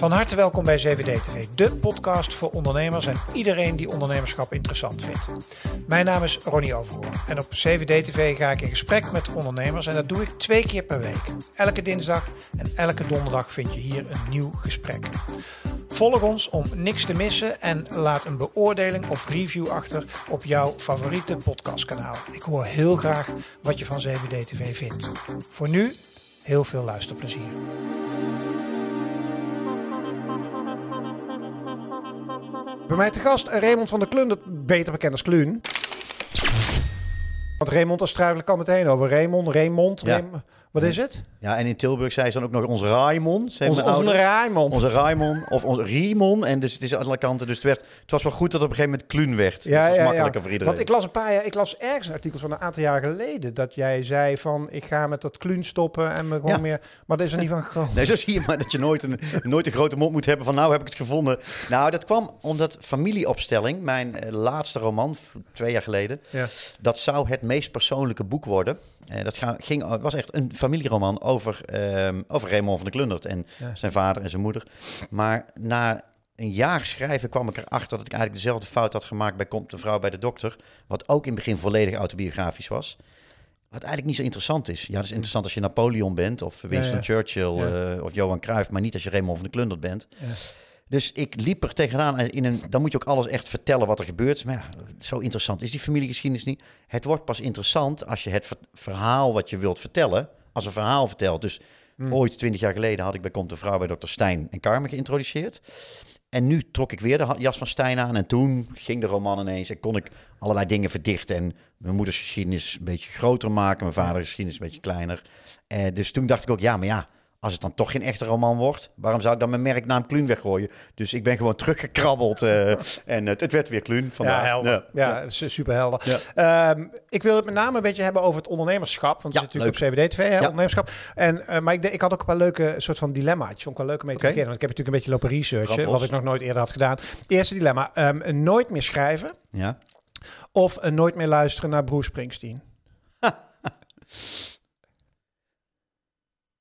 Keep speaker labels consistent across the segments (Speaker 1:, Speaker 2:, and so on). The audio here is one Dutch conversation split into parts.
Speaker 1: Van harte welkom bij CVD TV, de podcast voor ondernemers en iedereen die ondernemerschap interessant vindt. Mijn naam is Ronnie Overhoorn en op CVD TV ga ik in gesprek met ondernemers en dat doe ik twee keer per week. Elke dinsdag en elke donderdag vind je hier een nieuw gesprek. Volg ons om niks te missen en laat een beoordeling of review achter op jouw favoriete podcastkanaal. Ik hoor heel graag wat je van CVD TV vindt. Voor nu, heel veel luisterplezier. Bij mij te gast Raymond van der Klunder, beter bekend als Kluun. Want Raymond, ik al meteen over. Raymond, Raymond,
Speaker 2: Ja.
Speaker 1: Wat is het?
Speaker 2: Ja, en in Tilburg zei ze dan ook nog onze Raimond.
Speaker 1: Onze, onze
Speaker 2: ouders.
Speaker 1: Raymond.
Speaker 2: Onze Raimond of onze Riemon. En dus het is aan alle kanten. Dus het, werd, het was wel goed dat het op een gegeven moment Kluun werd.
Speaker 1: Ja,
Speaker 2: dat was
Speaker 1: ja,
Speaker 2: makkelijker
Speaker 1: ja.
Speaker 2: voor iedereen.
Speaker 1: Want ik las een paar jaar, ik las ergens een artikel van een aantal jaar geleden dat jij zei van ik ga met dat kluun stoppen en me gewoon
Speaker 2: Ja.
Speaker 1: meer. Maar dat is er niet van gekomen.
Speaker 2: Nee, zo zie je maar dat je nooit een, nooit een grote mond moet hebben van nou heb ik het gevonden. Nou, dat kwam omdat Familieopstelling, mijn eh, laatste roman, twee jaar geleden,
Speaker 1: Ja.
Speaker 2: dat zou het meest persoonlijke boek worden. Eh, dat ging, was echt een familieroman over, ehm, over Raymond van der Klundert en
Speaker 1: Ja.
Speaker 2: zijn vader en zijn moeder. Maar na een jaar schrijven kwam ik erachter dat ik eigenlijk dezelfde fout had gemaakt bij Komt de vrouw bij de dokter. Wat ook in het begin volledig autobiografisch was. Wat eigenlijk niet zo interessant is. Ja, dat is interessant als je Napoleon bent of Winston
Speaker 1: ja.
Speaker 2: Churchill eh, of Johan Cruijff, maar niet als je Raymond van der Klundert bent. Dus ik liep er tegenaan. en In een, dan moet je ook alles echt vertellen wat er gebeurt. Maar ja, zo interessant is die familiegeschiedenis niet. Het wordt pas interessant als je het ver- verhaal wat je wilt vertellen, als een verhaal vertelt. Dus
Speaker 1: Hmm.
Speaker 2: ooit, twintig jaar geleden, had ik bij Komt de Vrouw bij Dr. Stijn en Carmen geïntroduceerd. En nu trok ik weer de jas van Stijn aan. En toen ging de roman ineens en kon ik allerlei dingen verdichten. En mijn moeders geschiedenis een beetje groter maken. Mijn vaders geschiedenis een beetje kleiner. Eh, dus toen dacht ik ook, ja, maar ja, als het dan toch geen echte roman wordt, waarom zou ik dan mijn merknaam Kluun weggooien? Dus ik ben gewoon teruggekrabbeld eh, en het, het werd weer Kluun vandaag.
Speaker 1: Ja, helder. Ja, su- super helder.
Speaker 2: Ja.
Speaker 1: Ehm, ik wil het met name een beetje hebben over het ondernemerschap. Want
Speaker 2: Ja,
Speaker 1: het zit natuurlijk op CVD-TV, hè,
Speaker 2: Ja.
Speaker 1: ondernemerschap. En, eh, maar ik, ik had ook een paar leuke soort van dilemma's. Vond ik wel leuk om mee te beginnen. Want ik heb natuurlijk een beetje lopen researchen, wat ik nog nooit eerder had gedaan. Eerste dilemma. ehm, nooit meer schrijven
Speaker 2: Ja.
Speaker 1: of nooit meer luisteren naar Bruce Springsteen.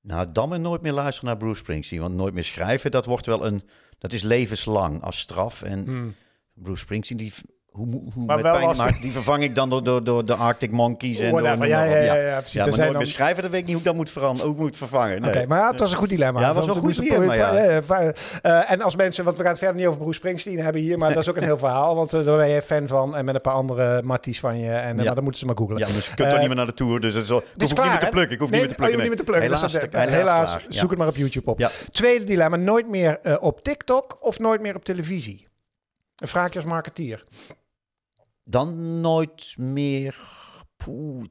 Speaker 2: Nou, dan maar nooit meer luisteren naar Bruce Springsteen. Want nooit meer schrijven, dat wordt wel een... Dat is levenslang als straf. En Bruce Springsteen, die... Hoe, hoe.
Speaker 1: Maar
Speaker 2: met
Speaker 1: wel
Speaker 2: pijn die vervang ik dan door, door, door de Arctic Monkeys en.
Speaker 1: Whatever.
Speaker 2: noem
Speaker 1: Ja, ja, ja, ja, precies.
Speaker 2: Ja, maar nooit
Speaker 1: dan-
Speaker 2: schrijven, dat weet ik niet hoe ik dat moet veranderen. Hoe ik moet vervangen. Nee.
Speaker 1: Oké, maar het was een goed dilemma.
Speaker 2: Ja, het was wel goed dilemma, ja.
Speaker 1: ja, ja, eh, en als mensen, want we gaan het verder niet over Bruce Springsteen hebben hier, maar dat is ook een heel verhaal. Want eh, daar ben je fan van en met een paar andere matties van je. En,
Speaker 2: Ja.
Speaker 1: Maar dan moeten ze maar googlen.
Speaker 2: Ja, dus je kunt toch niet meer naar de tour, dus het is al, ik hoef ook niet meer te plukken. Ik hoef
Speaker 1: Nee,
Speaker 2: niet meer te plukken.
Speaker 1: oh.
Speaker 2: Helaas. Ja.
Speaker 1: zoek het maar op YouTube op.
Speaker 2: Ja.
Speaker 1: Tweede dilemma, nooit meer op TikTok of nooit meer op televisie? Een vraag je als marketeer.
Speaker 2: Dan nooit meer... Poeh,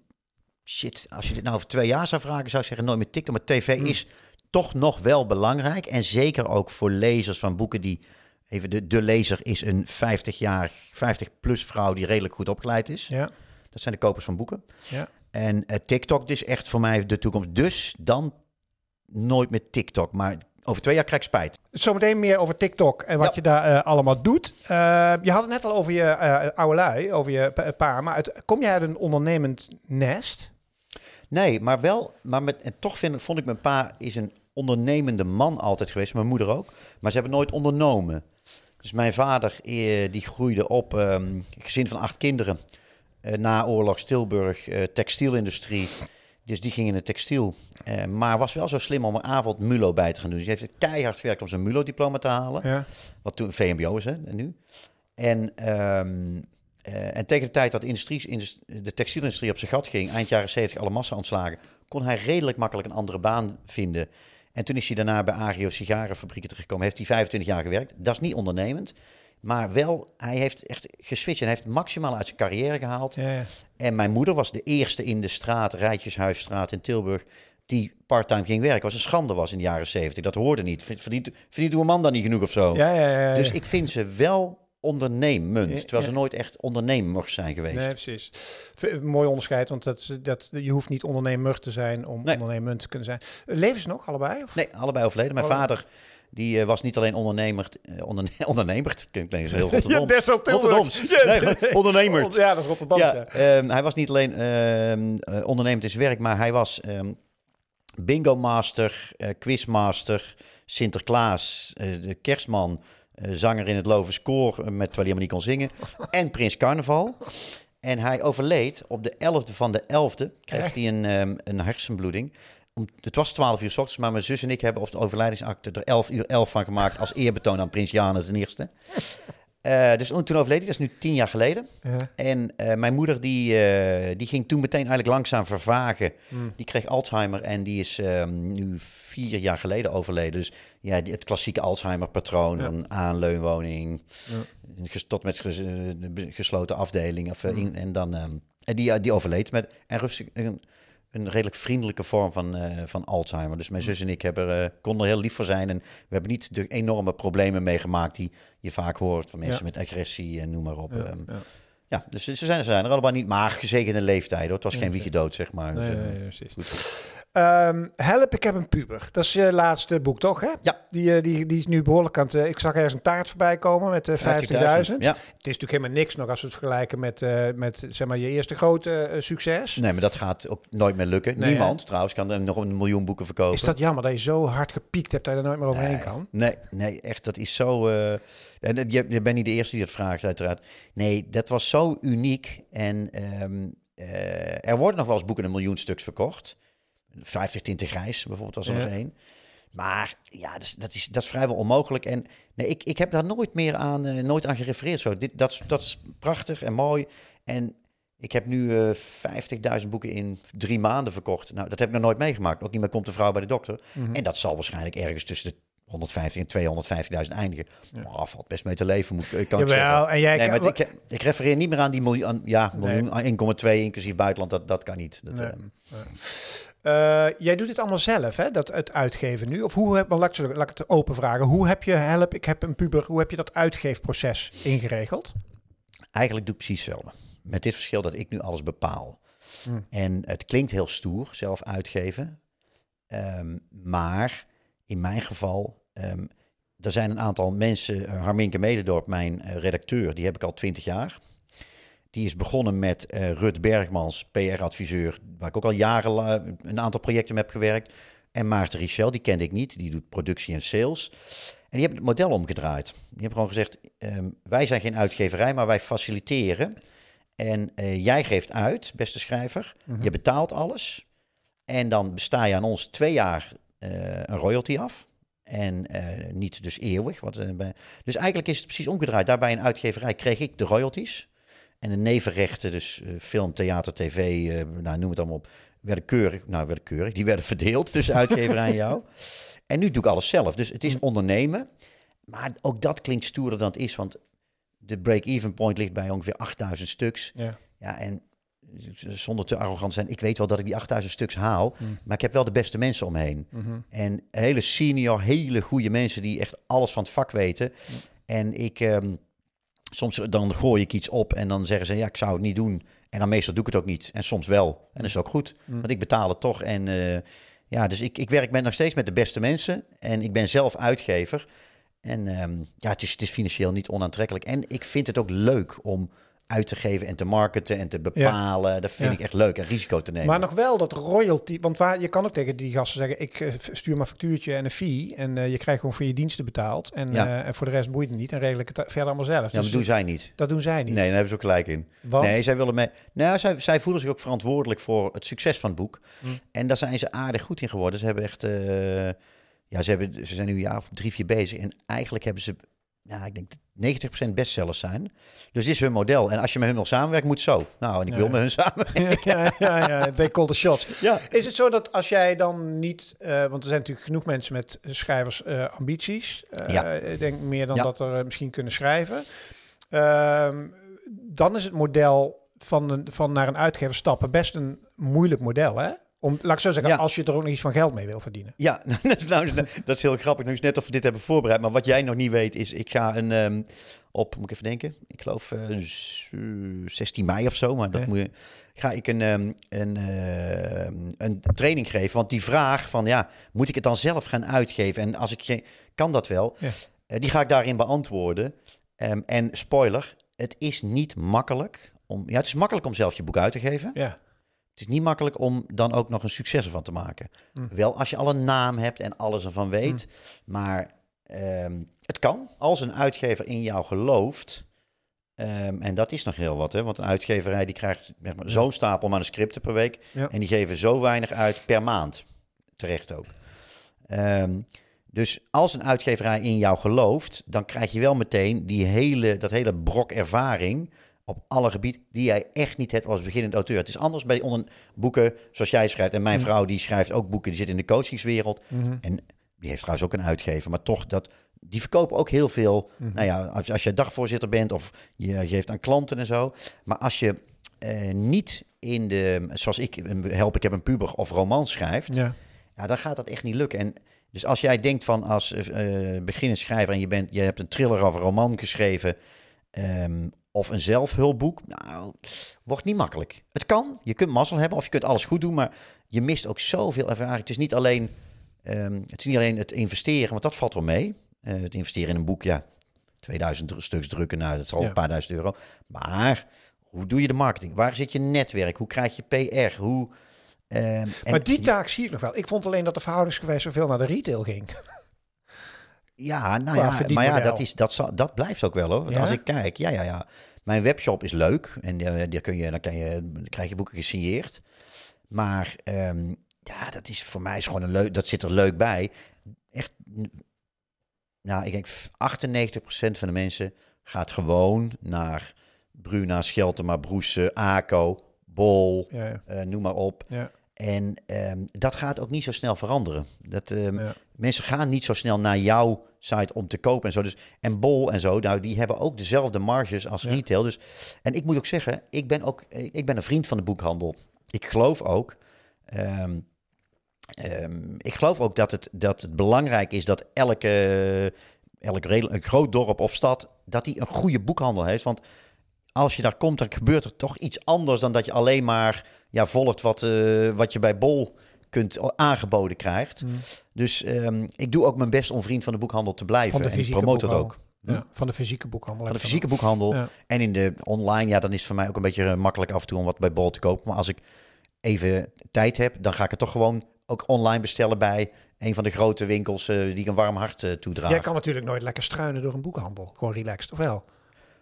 Speaker 2: shit, als je dit nou over twee jaar zou vragen, zou ik zeggen nooit meer TikTok. Maar tv
Speaker 1: Hmm.
Speaker 2: is toch nog wel belangrijk. En zeker ook voor lezers van boeken die... Even, de, de lezer is een 50 jaar, 50 plus vrouw die redelijk goed opgeleid is.
Speaker 1: Ja,
Speaker 2: Dat zijn de kopers van boeken.
Speaker 1: ja.
Speaker 2: En eh, TikTok is echt voor mij de toekomst. Dus dan nooit meer TikTok. Maar over twee jaar krijg ik spijt.
Speaker 1: Zometeen meer over TikTok en wat
Speaker 2: Ja.
Speaker 1: je daar eh, allemaal doet. Eh, je had het net al over je eh oude lui, over je pa- pa. Maar uit, kom jij uit een ondernemend nest?
Speaker 2: Nee, maar wel. Maar met, en toch vind, vond ik mijn pa is een ondernemende man altijd geweest. Mijn moeder ook. Maar ze hebben nooit ondernomen. Dus mijn vader die groeide op, ehm, gezin van acht kinderen. Na oorlogs Tilburg, textielindustrie. Dus die ging in het textiel. Eh, maar was wel zo slim om een avond MULO bij te gaan doen. Dus hij heeft keihard gewerkt om zijn MULO-diploma te halen.
Speaker 1: Ja.
Speaker 2: Wat toen VMBO is, hè, en nu. En, eh, en tegen de tijd dat de, industrie, indus- de textielindustrie op zijn gat ging, eind jaren 70 alle massa ontslagen, kon hij redelijk makkelijk een andere baan vinden. En toen is hij daarna bij Agio sigarenfabrieken terechtgekomen. Heeft hij 25 jaar gewerkt. Dat is niet ondernemend. Maar wel, hij heeft echt geswitcht en hij heeft het maximaal uit zijn carrière gehaald.
Speaker 1: Ja, ja.
Speaker 2: En mijn moeder was de eerste in de straat, Rijtjeshuisstraat in Tilburg, die parttime ging werken. Was een schande was in de jaren 70. Dat hoorde niet. Verdient, verdient uw man dan niet genoeg of zo?
Speaker 1: Ja, ja, ja, ja.
Speaker 2: Dus ik vind ze wel ondernemend, terwijl ze nooit echt ondernemers zijn geweest.
Speaker 1: Nee, precies. V- Mooi onderscheid, want dat, dat, je hoeft niet ondernemer te zijn om
Speaker 2: Nee.
Speaker 1: ondernemend te kunnen zijn. Leven ze nog, allebei? Of?
Speaker 2: Nee, allebei overleden. Mijn vader die, eh, was niet alleen ondernemer, eh, onderne ondernemer, dat klinkt ineens heel
Speaker 1: Ja,
Speaker 2: Rotterdam.
Speaker 1: is.
Speaker 2: Rotterdams.
Speaker 1: Ja.
Speaker 2: Nee, ondernemer.
Speaker 1: Ja, dat is Rotterdam.
Speaker 2: Ja, ehm, hij was niet alleen eh, ondernemend in zijn werk, maar hij was ehm, bingo master, eh, quizmaster, Sinterklaas, de kerstman, zanger in het Lovens Koor, eh, met, terwijl hij helemaal niet kon zingen. en Prins Carnaval. En hij overleed op de 11e van de 11e. Kreeg
Speaker 1: Echt?
Speaker 2: hij een, ehm, een hersenbloeding. Om, het was 12 uur s ochtends, maar mijn zus en ik hebben op de overlijdingsakte er 11 uur 11 van gemaakt. Als eerbetoon aan Prins Janus de eerste. Eh, dus toen overleed hij, dat is nu tien jaar geleden. En eh, mijn moeder die, eh, die ging toen meteen eigenlijk langzaam vervagen.
Speaker 1: Hmm.
Speaker 2: Die kreeg Alzheimer en die is ehm, nu vier jaar geleden overleden. Dus ja, die, het klassieke Alzheimer-patroon
Speaker 1: Ja.
Speaker 2: van aanleunwoning,
Speaker 1: Ja.
Speaker 2: tot met ges- gesloten afdeling. Of,
Speaker 1: Hmm.
Speaker 2: in- en dan, ehm, en die, die overleed met en rustig- een, een redelijk vriendelijke vorm van, eh, van Alzheimer. Dus mijn zus en ik hebben, eh, konden er heel lief voor zijn. En we hebben niet de enorme problemen meegemaakt die je vaak hoort van mensen
Speaker 1: Ja.
Speaker 2: met agressie en noem maar op.
Speaker 1: Ja,
Speaker 2: Ehm,
Speaker 1: ja.
Speaker 2: ja, dus ze zijn, ze zijn er allemaal niet, maar gezegende leeftijd hoor. Het was geen wiegje dood, zeg maar. Dus,
Speaker 1: Nee,
Speaker 2: eh,
Speaker 1: nee, nee, precies.
Speaker 2: goed.
Speaker 1: Ehm, Help, ik heb een puber. Dat is je laatste boek, toch? Hè?
Speaker 2: Ja.
Speaker 1: Die, eh, die, die is nu behoorlijk aan het... eh, ik zag ergens een taart voorbij komen met eh 50.000.
Speaker 2: Ja,
Speaker 1: Het is natuurlijk helemaal niks nog als we het vergelijken met, met zeg maar, je eerste grote succes.
Speaker 2: nee, maar dat gaat ook nooit meer lukken.
Speaker 1: Nee,
Speaker 2: Niemand trouwens kan er nog een miljoen boeken verkopen.
Speaker 1: Is dat jammer dat je zo hard gepiekt hebt dat je er nooit meer overheen
Speaker 2: Nee,
Speaker 1: kan?
Speaker 2: Nee, nee, echt, dat is zo... en dat- je, je bent niet de eerste die het vraagt, uiteraard. Nee, dat was zo uniek. En ehm, eh, er worden nog wel eens boeken een miljoen stuks verkocht. 50 tinten grijs bijvoorbeeld was er
Speaker 1: Ja.
Speaker 2: nog één. Maar ja, dat is, dat is, dat is vrijwel onmogelijk. En nee, ik, ik heb daar nooit meer aan, eh, nooit aan gerefereerd. Zo. Dit, dat, is, dat is prachtig en mooi. En ik heb nu eh 50.000 boeken in drie maanden verkocht. Nou, dat heb ik nog nooit meegemaakt. Ook niet meer komt de vrouw bij de dokter.
Speaker 1: Mhm.
Speaker 2: En dat zal waarschijnlijk ergens tussen de 150 en 250.000 eindigen.
Speaker 1: Ja.
Speaker 2: Maar valt best mee te leven, moet, ik- kan ik zeggen.
Speaker 1: Jawel, en jij
Speaker 2: Nee,
Speaker 1: kan-
Speaker 2: maar ik, ik refereer niet meer aan die miljoen, aan- ja, miljoen, aan 1,2 inclusief buitenland. Dat, dat kan niet. Dat,
Speaker 1: Nee.
Speaker 2: eh,
Speaker 1: Eh, jij doet dit allemaal zelf, hè? Dat, het uitgeven nu. Of hoe heb, laat, ik, zo- laat ik het open vragen. Hoe heb je Help, ik heb een puber, hoe heb je dat uitgeefproces ingeregeld?
Speaker 2: Eigenlijk doe ik precies hetzelfde. Met dit verschil dat ik nu alles bepaal.
Speaker 1: Hmm.
Speaker 2: En het klinkt heel stoer, zelf uitgeven. Ehm, maar in mijn geval, ehm, er zijn een aantal mensen, eh, Harminke Mededorp, mijn eh, redacteur, die heb ik al twintig jaar. Die is begonnen met eh Rut Bergmans, PR-adviseur, waar ik ook al jaren een aantal projecten mee heb gewerkt. En Maarten Richel, die kende ik niet, die doet productie en sales. En die hebben het model omgedraaid. Die hebben gewoon gezegd, ehm, wij zijn geen uitgeverij, maar wij faciliteren. En eh, jij geeft uit, beste schrijver.
Speaker 1: Mhm.
Speaker 2: Je betaalt alles. En dan besta je aan ons twee jaar eh, een royalty af. En niet dus eeuwig. Wat, dus eigenlijk is het precies omgedraaid. Daarbij een uitgeverij kreeg ik de royalties. En de nevenrechten, dus eh, film, theater, tv, eh, nou, noem het allemaal op, werden keurig, nou werden keurig, die werden verdeeld tussen uitgeverij en jou. En nu doe ik alles zelf. Dus het is ondernemen. Maar ook dat klinkt stoerder dan het is, want de break-even point ligt bij ongeveer 8000 stuks.
Speaker 1: Ja.
Speaker 2: Ja, en zonder te arrogant te zijn, ik weet wel dat ik die 8000 stuks haal,
Speaker 1: Mm.
Speaker 2: maar ik heb wel de beste mensen omheen.
Speaker 1: Mhm.
Speaker 2: En hele senior, hele goede mensen die echt alles van het vak weten. En ik, ehm, soms dan gooi ik iets op en dan zeggen ze, ja, ik zou het niet doen. En dan meestal doe ik het ook niet. En soms wel. En dat is ook goed,
Speaker 1: Mm.
Speaker 2: want ik betaal het toch. En eh, ja, dus ik, ik werk met, nog steeds met de beste mensen. En ik ben zelf uitgever. En ehm, ja, het is, het is financieel niet onaantrekkelijk. En ik vind het ook leuk om uit te geven en te marketen en te bepalen. Dat vind
Speaker 1: Ja.
Speaker 2: ik echt leuk en risico te nemen.
Speaker 1: Maar nog wel dat royalty, want waar, je kan ook tegen die gasten zeggen, ik eh, stuur maar een factuurtje en een fee en eh, je krijgt gewoon voor je diensten betaald en,
Speaker 2: Ja.
Speaker 1: eh, en voor de rest boeit het niet en regel ik het verder allemaal zelf.
Speaker 2: ja,
Speaker 1: Dus
Speaker 2: maar doen zij niet.
Speaker 1: dat doen zij niet.
Speaker 2: Nee, daar hebben ze ook gelijk in.
Speaker 1: Want?
Speaker 2: Nee, zij willen mee. Nou, zij, zij voelen zich ook verantwoordelijk voor het succes van het boek.
Speaker 1: Hm.
Speaker 2: En daar zijn ze aardig goed in geworden. Ze hebben echt. ja, ze, hebben, ze zijn nu een jaar of drie, vier bezig. En eigenlijk hebben ze. Nou, ik denk dat 90% bestsellers zijn. Dus dit is hun model. En als je met hun nog samenwerkt, moet zo. Nou, en ik
Speaker 1: Ja.
Speaker 2: wil met hun samenwerken.
Speaker 1: ja, ja, ja, they call the shots.
Speaker 2: Ja.
Speaker 1: Is het zo dat als jij dan niet, eh, want er zijn natuurlijk genoeg mensen met schrijvers eh, ambities, eh,
Speaker 2: Ja.
Speaker 1: ik denk meer dan dat er misschien kunnen schrijven, Ehm, dan is het model van, een, van naar een uitgever stappen best een moeilijk model, hè? Om, laat ik zo zeggen,
Speaker 2: Ja.
Speaker 1: als je er ook nog iets van geld mee wil verdienen.
Speaker 2: Ja, dat is, nou, dat is heel grappig. Nu is net of we dit hebben voorbereid. Maar wat jij nog niet weet is, ik ga een ehm, op, moet ik even denken, ik geloof eh, z- eh, 16 mei of zo, maar dat moet je, ga ik een, ehm, een, ehm, een training geven. Want die vraag van, ja, moet ik het dan zelf gaan uitgeven? En als ik kan dat wel?
Speaker 1: Ja.
Speaker 2: Eh, die ga ik daarin beantwoorden. En spoiler, het is niet makkelijk om, ja, het is makkelijk om zelf je boek uit te geven.
Speaker 1: Ja,
Speaker 2: Het is niet makkelijk om dan ook nog een succes ervan te maken.
Speaker 1: Mm.
Speaker 2: Wel als je al een naam hebt en alles ervan weet. Maar ehm, het kan als een uitgever in jou gelooft. Ehm, en dat is nog heel wat, hè? want een uitgeverij die krijgt zeg maar, zo'n stapel manuscripten per week.
Speaker 1: Ja.
Speaker 2: En die geven zo weinig uit per maand. Terecht ook. Ehm, dus als een uitgeverij in jou gelooft, dan krijg je wel meteen die hele, dat hele brok ervaring op alle gebieden die jij echt niet hebt als beginnend auteur. Het is anders bij onder boeken zoals jij schrijft. En mijn
Speaker 1: Mm.
Speaker 2: vrouw die schrijft ook boeken, die zit in de coachingswereld.
Speaker 1: Mhm.
Speaker 2: En die heeft trouwens ook een uitgever, maar toch dat... Die verkopen ook heel veel.
Speaker 1: Mhm.
Speaker 2: Nou ja, als, als je dagvoorzitter bent of je geeft aan klanten en zo. Maar als je eh, niet in de, zoals ik help, ik heb een puber of roman schrijft,
Speaker 1: Ja.
Speaker 2: ja, dan gaat dat echt niet lukken. En dus als jij denkt van als eh beginnend schrijver en je, bent, je hebt een thriller of een roman geschreven ehm, of een zelfhulpboek, nou, wordt niet makkelijk. Het kan, je kunt mazzel hebben of je kunt alles goed doen, maar je mist ook zoveel ervaring. Het is niet alleen, ehm, het, is niet alleen het investeren, want dat valt wel mee. Eh, het investeren in een boek, ja, 2000 dru- stuks drukken, nou, dat is al
Speaker 1: Ja.
Speaker 2: een paar duizend euro. Maar hoe doe je de marketing? Waar zit je netwerk? Hoe krijg je PR? Hoe... en-
Speaker 1: maar die taak zie ik nog wel. Ik vond alleen dat de verhoudingsgewijs zoveel naar de retail ging.
Speaker 2: Ja, nou ja, maar ja, dat, is, dat, zal, dat blijft ook wel hoor. Want
Speaker 1: Ja?
Speaker 2: als ik kijk, ja, ja, ja. Mijn webshop is leuk en eh, daar kun je, dan, kan je, dan krijg je boeken gesigneerd. Maar ehm, ja, dat is voor mij is gewoon een leuk, dat zit er leuk bij. Echt, nou, ik denk f- 98% van de mensen gaat gewoon naar Bruna, Scheltema, Broese, Aco, Bol,
Speaker 1: Ja, ja.
Speaker 2: eh, noem maar op.
Speaker 1: Ja.
Speaker 2: En ehm, dat gaat ook niet zo snel veranderen. Dat, ehm. Mensen gaan niet zo snel naar jouw site om te kopen en zo. Dus, en Bol en zo, nou, die hebben ook dezelfde marges als
Speaker 1: Ja.
Speaker 2: retail. Dus, en ik moet ook zeggen, ik ben ook ik ben een vriend van de boekhandel. Ik geloof ook. ehm, ehm, ik geloof ook dat het, dat het belangrijk is dat elke, elk een groot dorp of stad, dat die een goede boekhandel heeft. Want als je daar komt, dan gebeurt er toch iets anders dan dat je alleen maar ja, volgt wat, eh, wat je bij Bol kunt aangeboden krijgt.
Speaker 1: Mm.
Speaker 2: Dus ehm, ik doe ook mijn best om vriend van de boekhandel te blijven. En ik het
Speaker 1: boekhandel.
Speaker 2: ook.
Speaker 1: Ja, van de fysieke boekhandel.
Speaker 2: Van de fysieke boekhandel.
Speaker 1: Ja.
Speaker 2: En in de online, ja, dan is het voor mij ook een beetje eh, makkelijk af en toe om wat bij Bol te kopen. Maar als ik even tijd heb, dan ga ik het toch gewoon ook online bestellen bij een van de grote winkels eh, die ik een warm hart eh,
Speaker 1: dan.
Speaker 2: toedraag.
Speaker 1: Jij kan natuurlijk nooit lekker struinen door een boekhandel. Gewoon relaxed, of wel?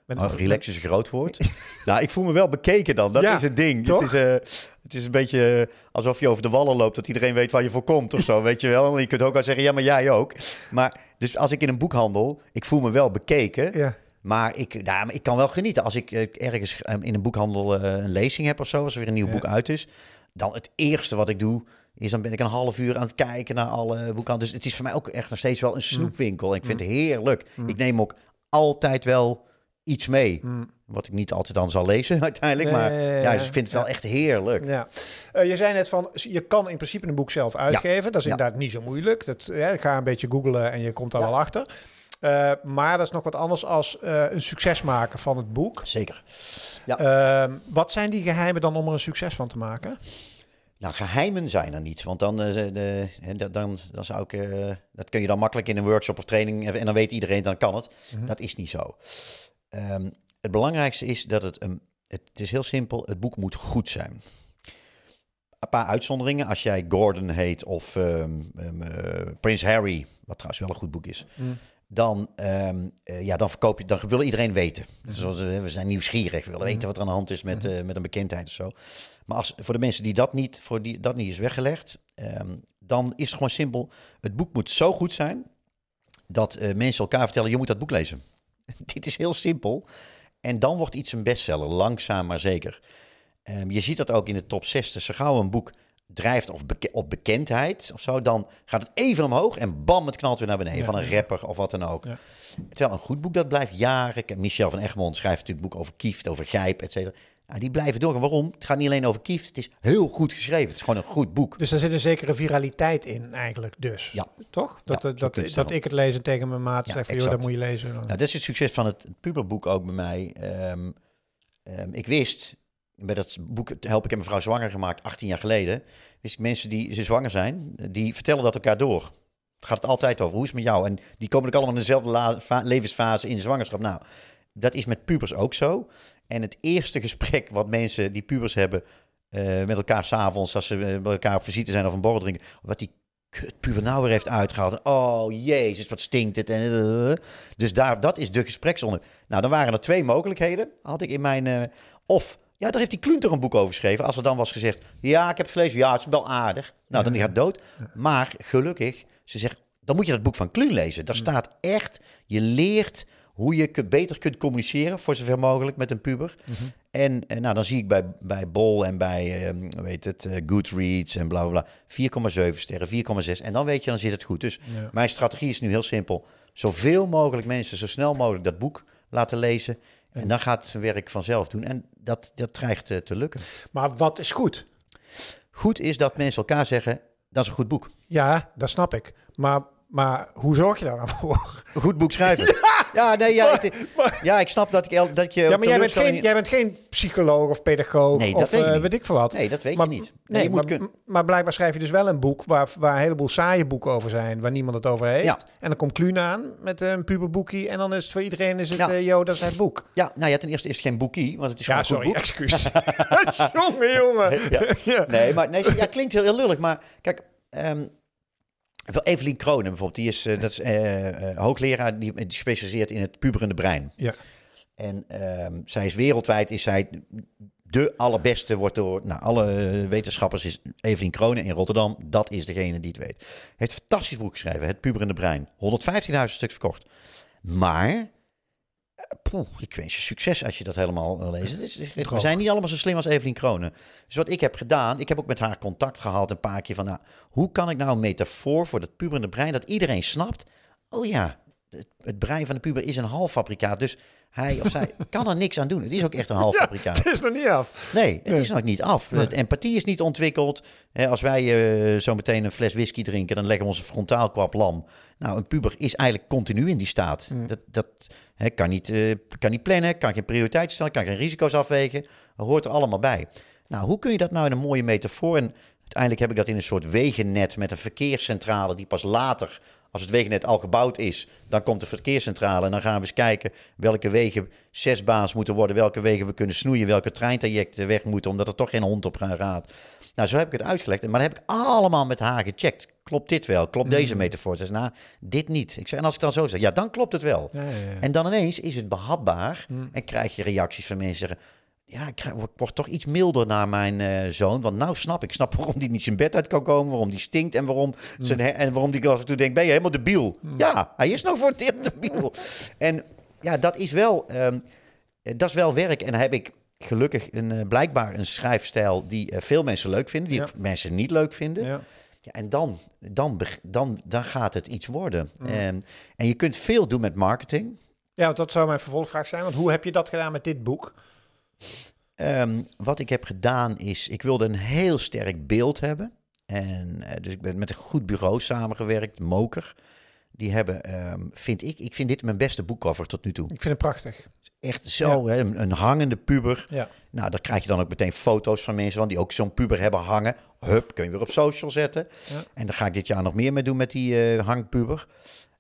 Speaker 1: Met-
Speaker 2: Oh, relax is een groot woord. nou, ik voel me wel bekeken dan. Dat
Speaker 1: Ja,
Speaker 2: is het ding.
Speaker 1: toch?
Speaker 2: Het is, eh, het is een beetje eh, alsof je over de wallen loopt, dat iedereen weet waar je voor komt of zo, weet je wel. En je kunt ook wel zeggen, ja, maar jij ook. Maar dus als ik in een boekhandel, ik voel me wel bekeken,
Speaker 1: Ja.
Speaker 2: maar ik, nou, maar ik kan wel genieten. Als ik eh, ergens eh, in een boekhandel een lezing heb of zo, als er weer een nieuw
Speaker 1: Ja.
Speaker 2: boek uit is, dan het eerste wat ik doe, is dan ben ik een half uur aan het kijken naar alle boeken. Dus het is voor mij ook echt nog steeds wel een snoepwinkel. En ik vind het heerlijk.
Speaker 1: Mm.
Speaker 2: Ik neem ook altijd wel iets mee.
Speaker 1: Mm.
Speaker 2: Wat ik niet altijd dan zal lezen uiteindelijk. Maar
Speaker 1: Ja, ja, ja,
Speaker 2: ja,
Speaker 1: ja.
Speaker 2: dus ik vind het wel
Speaker 1: Ja.
Speaker 2: echt heerlijk.
Speaker 1: Ja. Eh, je zei net van, je kan in principe een boek zelf uitgeven. Dat is
Speaker 2: Ja.
Speaker 1: inderdaad niet zo moeilijk. Dat, ja, ik ga een beetje googlen en je komt daar
Speaker 2: Ja.
Speaker 1: wel achter. Eh, maar dat is nog wat anders als eh, een succes maken van het boek.
Speaker 2: Zeker.
Speaker 1: Ehm, wat zijn die geheimen dan om er een succes van te maken?
Speaker 2: Nou, geheimen zijn er niet. Want dan, de, dat- dan, dan zou ik... dat kun je dan makkelijk in een workshop of training... en dan weet iedereen, dan kan het.
Speaker 1: Mhm.
Speaker 2: Dat is niet zo. Ehm, het belangrijkste is dat het... een het is heel simpel. Het boek moet goed zijn. Een paar uitzonderingen. Als jij Gordon heet of ehm, ehm, eh, Prins Harry... wat trouwens wel een goed boek is...
Speaker 1: Mm.
Speaker 2: dan, eh, ja, dan verkoop je, dan wil iedereen weten. Zoals, eh, we zijn nieuwsgierig, we willen weten wat er aan de hand is met, eh, met een bekendheid of zo. Maar als, voor de mensen die dat niet, voor die dat niet is weggelegd, dan is het gewoon simpel. Het boek moet zo goed zijn dat mensen elkaar vertellen: je moet dat boek lezen. Dit is heel simpel. En dan wordt iets een bestseller, langzaam maar zeker. Ehm, je ziet dat ook in de top 60. Zo gauw een boek drijft of beke- op bekendheid of zo, dan gaat het even omhoog en bam, het knalt weer naar beneden.
Speaker 1: Ja,
Speaker 2: van een
Speaker 1: ja.
Speaker 2: rapper of wat dan ook.
Speaker 1: Ja.
Speaker 2: Terwijl een goed boek, dat blijft jaren. Michel van Egmond schrijft natuurlijk boeken over Kieft, over Gijp, et cetera. Nou, die blijven doorgaan. Waarom? Het gaat niet alleen over Kieft, het is heel goed geschreven. Het is gewoon een goed boek.
Speaker 1: Dus er zit een zekere viraliteit in eigenlijk dus.
Speaker 2: Ja.
Speaker 1: Toch? Dat,
Speaker 2: Ja,
Speaker 1: eh, dat, dat ik het lees en tegen mijn maat
Speaker 2: Ja,
Speaker 1: zeg van, joh, dat moet je lezen.
Speaker 2: Nou, dat is het succes van het puberboek ook bij mij. Ehm, ehm, ik wist, bij dat boek Help ik en mevrouw zwanger gemaakt, 18 jaar geleden, wist ik mensen die ze zwanger zijn, die vertellen dat elkaar door. Het gaat het altijd over, hoe is het met jou? En die komen ook allemaal in dezelfde levensfase in de zwangerschap. Nou, dat is met pubers ook zo. En het eerste gesprek wat mensen die pubers hebben eh, met elkaar s'avonds, als ze eh, bij elkaar op visite zijn of een borrel drinken, wat die kutpuber nou weer heeft uitgehaald. Oh jezus, wat stinkt het. En, eh, dus daar, dat is de gespreksonder. Nou, dan waren er twee mogelijkheden, had ik in mijn... eh, of, ja, daar heeft die Klunter een boek over geschreven. Als er dan was gezegd, ja, ik heb het gelezen, ja, het is wel aardig. Nou, dan gaat het dood. Maar gelukkig, ze zegt, dan moet je dat boek van Kluun lezen. Daar staat echt, je leert hoe je beter kunt communiceren, voor zover mogelijk, met een puber. En, en nou, dan zie ik bij, bij Bol en bij, ehm, weet het, eh, Goodreads en bla bla bla, 4,7 sterren, 4,6. En dan weet je, dan zit het goed. Dus
Speaker 1: Ja.
Speaker 2: mijn strategie is nu heel simpel. Zoveel mogelijk mensen zo snel mogelijk dat boek laten lezen. En dan gaat het zijn werk vanzelf doen. En dat, dat dreigt eh, te lukken.
Speaker 1: Maar wat is goed?
Speaker 2: Goed is dat mensen elkaar zeggen, dat is een goed boek.
Speaker 1: Ja, dat snap ik. Maar, maar hoe zorg je daar nou voor?
Speaker 2: Een goed boek schrijven. Ja, nee, ja, ik, ja, ik snap dat, ik, dat je...
Speaker 1: Ja, maar jij bent, geen, jij bent geen psycholoog of pedagoog
Speaker 2: Nee, dat
Speaker 1: of
Speaker 2: weet ik
Speaker 1: eh, weet ik veel wat.
Speaker 2: Nee, dat weet
Speaker 1: maar,
Speaker 2: je niet.
Speaker 1: Nee,
Speaker 2: je moet
Speaker 1: maar, blijkbaar schrijf je dus wel een boek waar, waar een heleboel saaie boeken over zijn, waar niemand het over heeft.
Speaker 2: Ja.
Speaker 1: En dan komt Kluun aan met een puberboekje en dan is het voor iedereen is het,
Speaker 2: Ja.
Speaker 1: eh, yo, dat is het boek.
Speaker 2: Ja, nou ja, ten eerste is het geen boekie, want het is
Speaker 1: Ja,
Speaker 2: gewoon een
Speaker 1: sorry,
Speaker 2: boek.
Speaker 1: excuus. jongen, jongen.
Speaker 2: Ja.
Speaker 1: Ja.
Speaker 2: Nee, maar nee, ja, klinkt heel, heel lullig. Maar kijk, ehm Evelien Kronen bijvoorbeeld, die is, eh, dat is eh, eh, hoogleraar, die, die specialiseert in het puberende brein.
Speaker 1: Ja.
Speaker 2: En ehm, zij is wereldwijd, is zij de allerbeste, wordt door nou, alle wetenschappers, is Evelien Kronen in Rotterdam. Dat is degene die het weet. Heeft een fantastisch boek geschreven, Het puberende brein. 115.000 stuks verkocht. Maar, poeh, ik wens je succes als je dat helemaal wil lezen. Het is- we zijn niet allemaal zo slim als Evelien Kronen. Dus wat ik heb gedaan, ik heb ook met haar contact gehad een paar keer van, nou, hoe kan ik nou een metafoor voor dat puberende brein, dat iedereen snapt, oh ja, het, het brein van de puber is een halffabrikaat, dus hij of zij kan er niks aan doen. Het is ook echt een halffabrikaat.
Speaker 1: Het is nog niet af.
Speaker 2: Nee, het
Speaker 1: Nee.
Speaker 2: is nog niet af.
Speaker 1: Nee.
Speaker 2: Empathie is niet ontwikkeld. Als wij eh, zo meteen een fles whisky drinken, dan leggen we onze frontaal kwap lam. Nou, een puber is eigenlijk continu in die staat.
Speaker 1: Mm.
Speaker 2: Dat, dat hè, kan, niet, eh, kan niet plannen, kan geen prioriteit stellen, kan geen risico's afwegen. Dat hoort er allemaal bij. Nou, hoe kun je dat nou in een mooie metafoor... En uiteindelijk heb ik dat in een soort wegennet met een verkeerscentrale... die pas later, als het wegennet al gebouwd is... dan komt de verkeerscentrale en dan gaan we eens kijken... welke wegen zesbaans moeten worden... welke wegen we kunnen snoeien... welke treintrajecten weg moeten... omdat er toch geen hond op gaat. Nou, zo heb ik het uitgelegd. Maar dat heb ik allemaal met haar gecheckt. Klopt dit wel? Klopt deze metafoor? Ze zei, nou, dit niet. Ik zei, en als ik dan zo zeg, ja, dan klopt het wel.
Speaker 1: Ja, ja, ja.
Speaker 2: En dan ineens is het behapbaar
Speaker 1: Hmm.
Speaker 2: en krijg je reacties van mensen zeggen... Ja, ik, word toch iets milder naar mijn eh, zoon. Want nou snap ik. Snap waarom die niet zijn bed uit kan komen. Waarom die stinkt. En waarom, zijn, her- en waarom die af en toe denkt... Ben je helemaal debiel? Ja, hij is nou voor het eerst debiel. en ja, dat is wel... ehm, eh, dat is wel werk. En dan heb ik gelukkig een, eh, blijkbaar een schrijfstijl... die veel mensen leuk vinden. Die
Speaker 1: Ja.
Speaker 2: mensen niet leuk vinden.
Speaker 1: Ja.
Speaker 2: Ja, en dan, dan, dan, dan gaat het iets worden.
Speaker 1: Mm.
Speaker 2: En, en je kunt veel doen met marketing.
Speaker 1: ja, want dat zou mijn vervolgvraag zijn. Want hoe heb je dat gedaan met dit boek?
Speaker 2: Ehm, wat ik heb gedaan is, ik wilde een heel sterk beeld hebben. En eh, dus ik ben met een goed bureau samengewerkt, Moker. Die hebben, ehm, vind ik, ik vind dit mijn beste boekcover tot nu toe.
Speaker 1: Ik vind het prachtig.
Speaker 2: Echt zo, hè, een, een hangende puber.
Speaker 1: Ja.
Speaker 2: Nou, daar krijg je dan ook meteen foto's van mensen van die ook zo'n puber hebben hangen. Hup, kun je weer op social zetten.
Speaker 1: Ja.
Speaker 2: En daar ga ik dit jaar nog meer mee doen met die eh, hangpuber.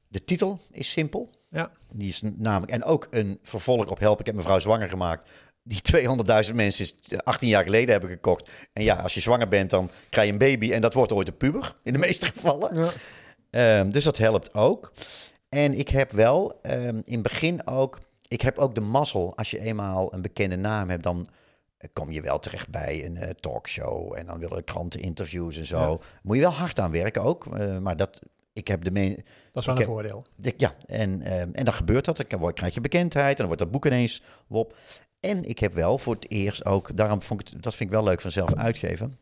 Speaker 2: De titel is simpel.
Speaker 1: Ja.
Speaker 2: Die is namelijk, en ook een vervolg op Help, ik heb mevrouw zwanger gemaakt. Die 200.000 mensen is 18 jaar geleden hebben gekocht. En ja, als je zwanger bent, dan krijg je een baby en dat wordt ooit een puber, in de meeste gevallen.
Speaker 1: Ja.
Speaker 2: Ehm, dus dat helpt ook. En ik heb wel ehm, in het begin ook, ik heb ook de mazzel, als je eenmaal een bekende naam hebt, dan eh, kom je wel terecht bij een eh, talkshow en dan willen kranten interviews en zo.
Speaker 1: Ja.
Speaker 2: Moet je wel hard aan werken ook, eh, maar dat, ik heb de me
Speaker 1: Dat is wel een voordeel.
Speaker 2: de- ja, en, ehm, en dan gebeurt dat. Dan krijg je bekendheid en dan wordt dat boek ineens op. En ik heb wel voor het eerst ook, daarom vond ik het, dat vind ik wel leuk van zelf uitgeven.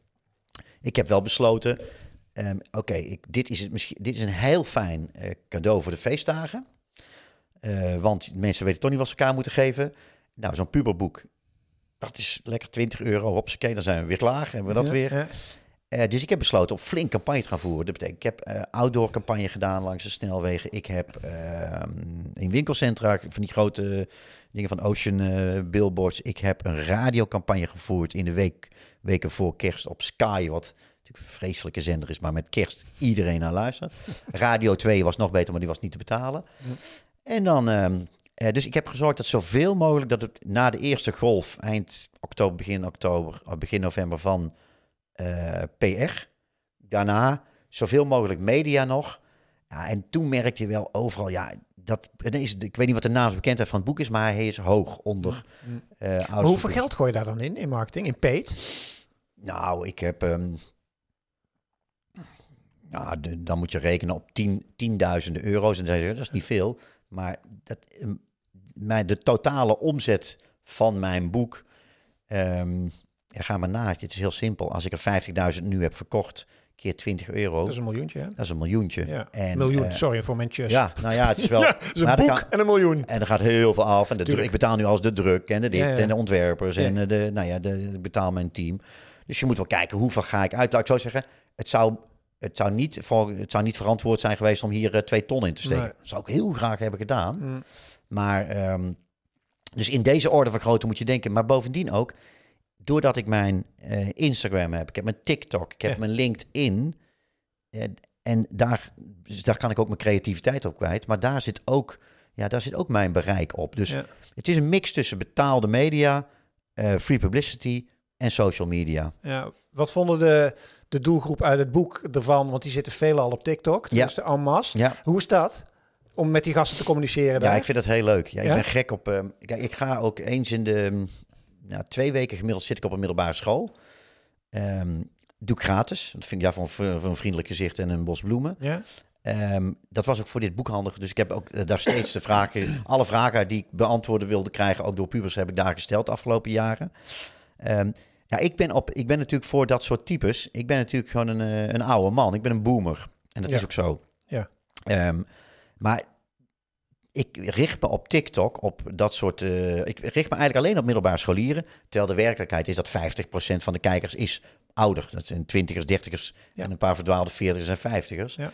Speaker 2: Ik heb wel besloten, ehm, oké, dit, is het misschien, dit is een heel fijn eh, cadeau voor de feestdagen. Eh, want mensen weten toch niet wat ze elkaar moeten geven. Nou, zo'n puberboek, dat is lekker 20 euro. Hopsakee, dan zijn we weer klaar. Hebben we dat
Speaker 1: Ja,
Speaker 2: weer.
Speaker 1: ja.
Speaker 2: Eh, dus ik heb besloten om flink campagne te gaan voeren. Dat betekent, ik heb outdoor campagne gedaan langs de snelwegen. Ik heb ehm, in winkelcentra van die grote dingen van Ocean eh, billboards. Ik heb een radiocampagne gevoerd in de week, weken voor kerst op Sky. Wat natuurlijk een vreselijke zender is, maar met kerst iedereen naar luistert. Radio 2 was nog beter, maar die was niet te betalen. En dan, ehm, Eh, dus ik heb gezorgd dat zoveel mogelijk, dat het na de eerste golf, eind oktober, begin oktober, of begin november van eh, PR, daarna zoveel mogelijk media nog. Ja, en toen merkte je wel overal, ja, dat, is, ik weet niet wat de naamsbekendheid van het boek is, maar hij is hoog onder.
Speaker 1: Mm.
Speaker 2: eh,
Speaker 1: Maar
Speaker 2: ouders-
Speaker 1: hoeveel geld gooi je daar dan in, in marketing, in paid?
Speaker 2: Nou, ik heb. ehm, nou, de- dan moet je rekenen op tien, tienduizenden euro's. En dan zeg je, dat is niet veel. Maar dat, ehm, mijn, de totale omzet van mijn boek. ehm ja, ga maar na. Het is heel simpel. Als ik er 50.000 nu heb verkocht, keer 20 euro,
Speaker 1: Dat is een miljoentje, hè?
Speaker 2: dat is een miljoentje.
Speaker 1: Ja,
Speaker 2: En,
Speaker 1: miljoen,
Speaker 2: eh,
Speaker 1: sorry voor mijn tjus.
Speaker 2: ja, nou ja, het is wel.
Speaker 1: Ja, dat is een
Speaker 2: er
Speaker 1: boek
Speaker 2: kan-
Speaker 1: en een miljoen.
Speaker 2: en er gaat heel veel af. En de druk, ik betaal nu als de druk en de dit
Speaker 1: Ja,
Speaker 2: en de ontwerpers en eh, de, nou ja, de, ik betaal mijn team. Dus je moet wel kijken hoeveel ga ik uit. Laat ik zo zeggen, het zou, het zou, niet, het zou niet verantwoord zijn geweest om hier eh, twee ton in te steken.
Speaker 1: Nee.
Speaker 2: Dat zou ik heel graag hebben gedaan.
Speaker 1: Mm.
Speaker 2: Maar, ehm, dus in deze orde van grootte moet je denken. Maar bovendien ook, doordat ik mijn eh, Instagram heb, ik heb mijn TikTok, ik heb
Speaker 1: Ja.
Speaker 2: mijn LinkedIn. eh, en daar, dus daar kan ik ook mijn creativiteit op kwijt. Maar daar zit ook, ja, daar zit ook mijn bereik op. Dus
Speaker 1: Ja.
Speaker 2: het is een mix tussen betaalde media, eh, free publicity en social media.
Speaker 1: Ja, wat vonden de, de doelgroep uit het boek ervan? Want die zitten veelal op TikTok,
Speaker 2: Ja.
Speaker 1: dus de en masse.
Speaker 2: Ja,
Speaker 1: Hoe is dat? Om met die gasten te communiceren
Speaker 2: ja
Speaker 1: daar?
Speaker 2: ik vind dat heel leuk. Ja, ik
Speaker 1: Ja?
Speaker 2: ben gek op. ehm, ik ga ook eens in de mm, nou, twee weken gemiddeld zit ik op een middelbare school. Ehm, doe ik gratis. Dat vind ik ja van, voor een vriendelijk gezicht en een bos bloemen.
Speaker 1: Ja?
Speaker 2: Ehm, dat was ook voor dit boek handig. Dus ik heb ook eh, daar steeds de vragen, alle vragen die ik beantwoorden wilde krijgen, ook door pubers, heb ik daar gesteld de afgelopen jaren. Ehm, ja, ik ben, op, ik ben natuurlijk voor dat soort types. Ik ben natuurlijk gewoon een, eh, een oude man. Ik ben een boomer. En dat
Speaker 1: Ja.
Speaker 2: is ook zo.
Speaker 1: Ja.
Speaker 2: Ehm, maar ik richt me op TikTok op dat soort. eh, ik richt me eigenlijk alleen op middelbare scholieren. Terwijl de werkelijkheid is dat 50% van de kijkers is ouder. Dat zijn twintigers, dertigers
Speaker 1: Ja.
Speaker 2: en een paar verdwaalde veertigers en vijftigers.
Speaker 1: Ja.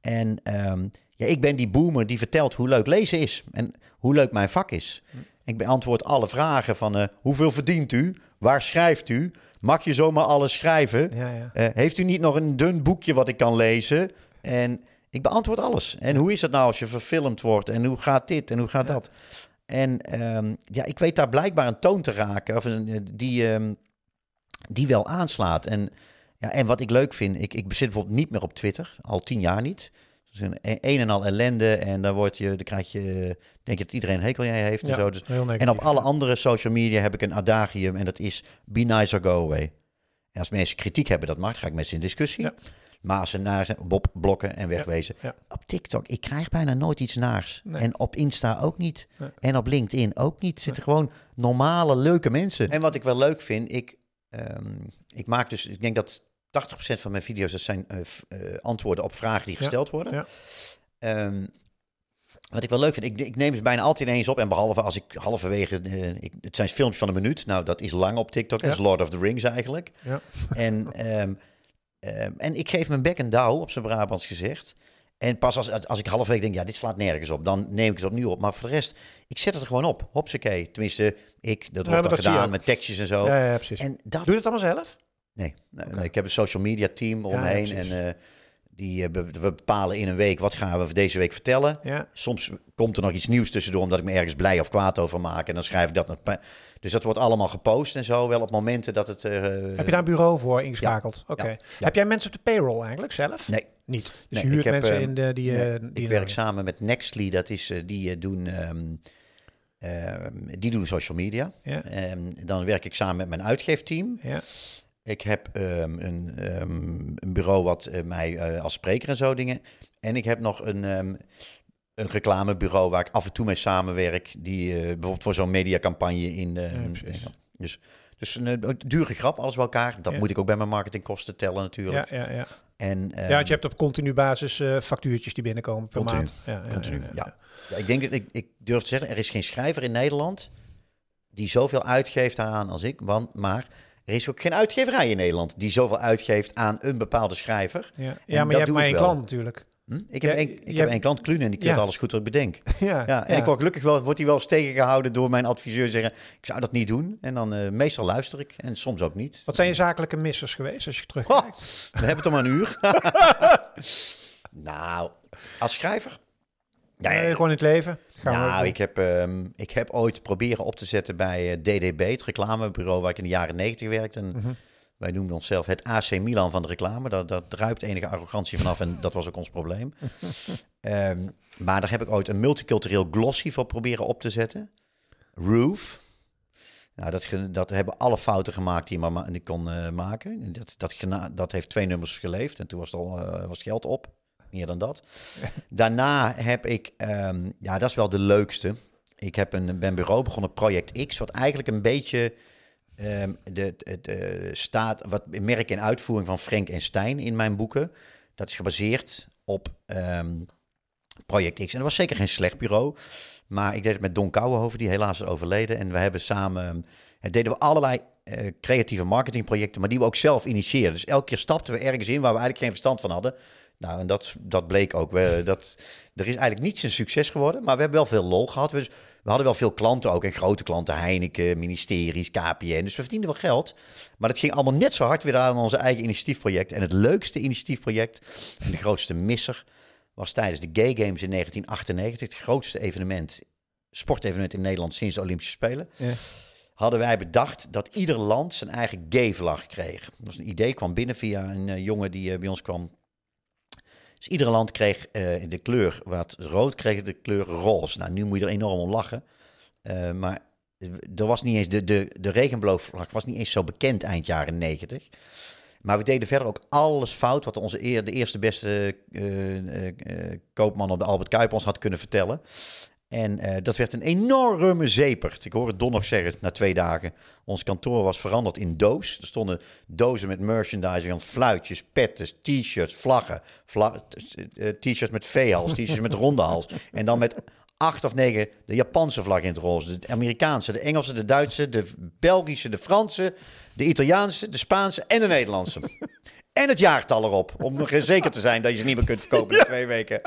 Speaker 2: En ehm, ja, ik ben die boomer die vertelt hoe leuk lezen is en hoe leuk mijn vak is.
Speaker 1: Hm.
Speaker 2: Ik beantwoord alle vragen van eh, hoeveel verdient u? Waar schrijft u? Mag je zomaar alles schrijven?
Speaker 1: Ja, ja.
Speaker 2: Eh, heeft u niet nog een dun boekje wat ik kan lezen? En ik beantwoord alles. En hoe is het nou als je verfilmd wordt? En hoe gaat dit? En hoe gaat
Speaker 1: Ja.
Speaker 2: dat? En ehm, ja, ik weet daar blijkbaar een toon te raken of een, eh, die, ehm, die wel aanslaat. En, ja, en wat ik leuk vind, ik, ik zit bijvoorbeeld niet meer op Twitter, al tien jaar niet. Is een, een en al ellende en dan, word je, dan krijg je, denk je dat iedereen een hekel aan je heeft
Speaker 1: Ja,
Speaker 2: en zo. Dus, en op alle andere social media heb ik een adagium en dat is be nice or go away. En als mensen kritiek hebben, dat mag, ga ik met ze in discussie.
Speaker 1: Ja.
Speaker 2: Maar als ze naar zijn, Bob blokken en wegwezen.
Speaker 1: ja.
Speaker 2: Op TikTok, ik krijg bijna nooit iets naars.
Speaker 1: Nee.
Speaker 2: En op Insta ook niet.
Speaker 1: Nee.
Speaker 2: En op LinkedIn ook niet. Zitten gewoon normale, leuke mensen. En wat ik wel leuk vind, ik, ehm, ik maak dus, ik denk dat 80% van mijn video's, dat zijn eh, eh, antwoorden op vragen die
Speaker 1: Ja.
Speaker 2: gesteld worden. Ehm, wat ik wel leuk vind, ik, ik neem ze bijna altijd ineens op. En behalve als ik halverwege, eh, ik, het zijn filmpjes van een minuut. Nou, dat is lang op TikTok. Dat is. Lord of the Rings eigenlijk.
Speaker 1: Ja.
Speaker 2: En, ehm, ehm, en ik geef mijn bek een douw, op zijn Brabants gezegd. En pas als, als ik halverwege denk, ja, dit slaat nergens op, dan neem ik het opnieuw op. Maar voor de rest, ik zet het er gewoon op. Hopsakee. Tenminste, ik, dat wordt dan gedaan met tekstjes en zo.
Speaker 1: Ja, ja, precies.
Speaker 2: En dat,
Speaker 1: Doe je het allemaal zelf?
Speaker 2: nee, nee, nee, ik heb een social media team omheen. en eh, die, eh, we bepalen in een week, wat gaan we deze week vertellen.
Speaker 1: Ja.
Speaker 2: Soms komt er nog iets nieuws tussendoor, omdat ik me ergens blij of kwaad over maak. En dan schrijf ik dat nog. Dus dat wordt allemaal gepost en zo. Wel op momenten dat het. eh,
Speaker 1: Heb je daar een bureau voor ingeschakeld? Oké.
Speaker 2: ja.
Speaker 1: Heb jij mensen op de payroll eigenlijk zelf?
Speaker 2: Nee,
Speaker 1: Niet. Dus
Speaker 2: Nee,
Speaker 1: je huurt
Speaker 2: ik heb,
Speaker 1: mensen
Speaker 2: ehm,
Speaker 1: in de, die...
Speaker 2: nee,
Speaker 1: eh, die
Speaker 2: ik werk samen met Nextly. Dat is, die eh, doen. ehm, ehm, die doen social media.
Speaker 1: Ja.
Speaker 2: Dan werk ik samen met mijn uitgeefteam.
Speaker 1: Ja.
Speaker 2: Ik heb ehm, een, ehm, een bureau wat eh, mij eh, als spreker en zo dingen. En ik heb nog een, ehm, een reclamebureau waar ik af en toe mee samenwerk. Die eh, bijvoorbeeld voor zo'n mediacampagne in.
Speaker 1: Ja,
Speaker 2: dus, dus een dure grap, alles bij elkaar. Dat
Speaker 1: Ja.
Speaker 2: moet ik ook bij mijn marketingkosten tellen natuurlijk.
Speaker 1: Ja, ja, ja.
Speaker 2: En,
Speaker 1: ja, want je hebt op continu basis factuurtjes die binnenkomen per
Speaker 2: Continu.
Speaker 1: maand. Ja, ja,
Speaker 2: Continu,
Speaker 1: ja,
Speaker 2: ik denk dat ik, ik durf te zeggen, er is geen schrijver in Nederland die zoveel uitgeeft aan als ik. Want, maar er is ook geen uitgeverij in Nederland die zoveel uitgeeft aan een bepaalde schrijver.
Speaker 1: Ja, ja maar je hebt maar één klant natuurlijk.
Speaker 2: Hm? Ik heb, ik heb één klant, Kluun, en die keurt
Speaker 1: Ja.
Speaker 2: alles goed wat ik bedenk.
Speaker 1: ja,
Speaker 2: Ja, en ik word gelukkig wel, wordt hij wel eens tegengehouden door mijn adviseur zeggen, ik zou dat niet doen. En dan eh, meestal luister ik en soms ook niet.
Speaker 1: Wat zijn je zakelijke missers geweest als je
Speaker 2: Oh,
Speaker 1: terugkijkt?
Speaker 2: we hebben het om een uur. nou, als schrijver.
Speaker 1: Ja, gewoon in het leven.
Speaker 2: Gaan nou, ik heb, um, ik heb ooit proberen op te zetten bij DDB, het reclamebureau waar ik in de jaren negentig werkte. En mhm. Wij noemden onszelf het AC Milan van de reclame. Daar, daar druipt enige arrogantie vanaf en dat was ook ons probleem. um, maar daar heb ik ooit een multicultureel glossy voor proberen op te zetten. Roof. Nou, dat, dat hebben alle fouten gemaakt die je maar die kon uh, maken. Dat, dat, dat heeft twee nummers geleefd en toen was, het al, uh, was geld op. Meer dan dat. Daarna heb ik, um, ja, dat is wel de leukste. Ik heb een, ben bureau begonnen, Project X, wat eigenlijk een beetje um, de, de, staat, wat merk in uitvoering van Frank en Stijn in mijn boeken. Dat is gebaseerd op um, Project X. En dat was zeker geen slecht bureau. Maar ik deed het met Don Kouwenhoven, die helaas is overleden. En we hebben samen, uh, deden we allerlei uh, creatieve marketingprojecten, maar die we ook zelf initiëren. Dus elke keer stapten we ergens in waar we eigenlijk geen verstand van hadden. Nou, en dat, dat bleek ook. We, dat, er is eigenlijk niets een succes geworden, maar we hebben wel veel lol gehad. Dus we hadden wel veel klanten ook, en grote klanten, Heineken, ministeries, KPN. Dus we verdienden wel geld. Maar dat ging allemaal net zo hard weer aan onze eigen initiatiefproject. En het leukste initiatiefproject en de grootste misser was tijdens de Gay Games in 1998, het grootste evenement, sportevenement in Nederland sinds de Olympische Spelen. Ja. Hadden wij bedacht dat ieder land zijn eigen gay-vlag kreeg. Dat was een idee, kwam binnen via een uh, jongen die uh, bij ons kwam dus iedere land kreeg uh, de kleur wat rood, kreeg de kleur roze. Nou, nu moet je er enorm om lachen. Uh, maar er was niet eens de, de, de was niet eens zo bekend eind jaren 90. Maar we deden verder ook alles fout wat onze eer, de eerste beste uh, koopman op de Albert Kuip ons had kunnen vertellen. En uh, dat werd een enorme zepert. Ik hoor het Don nog zeggen na twee dagen. Ons kantoor was veranderd in doos. Er stonden dozen met merchandising van fluitjes, petten, t-shirts, vlaggen. Vla uh, t-shirts met V-hals, t-shirts met ronde hals. En dan met acht of negen de Japanse vlag in het roze. De Amerikaanse, de Engelse, de Duitse, de Belgische, de Franse, de Italiaanse, de Spaanse en de Nederlandse. En het jaartal erop, om nog zeker te zijn dat je ze niet meer kunt verkopen in twee weken.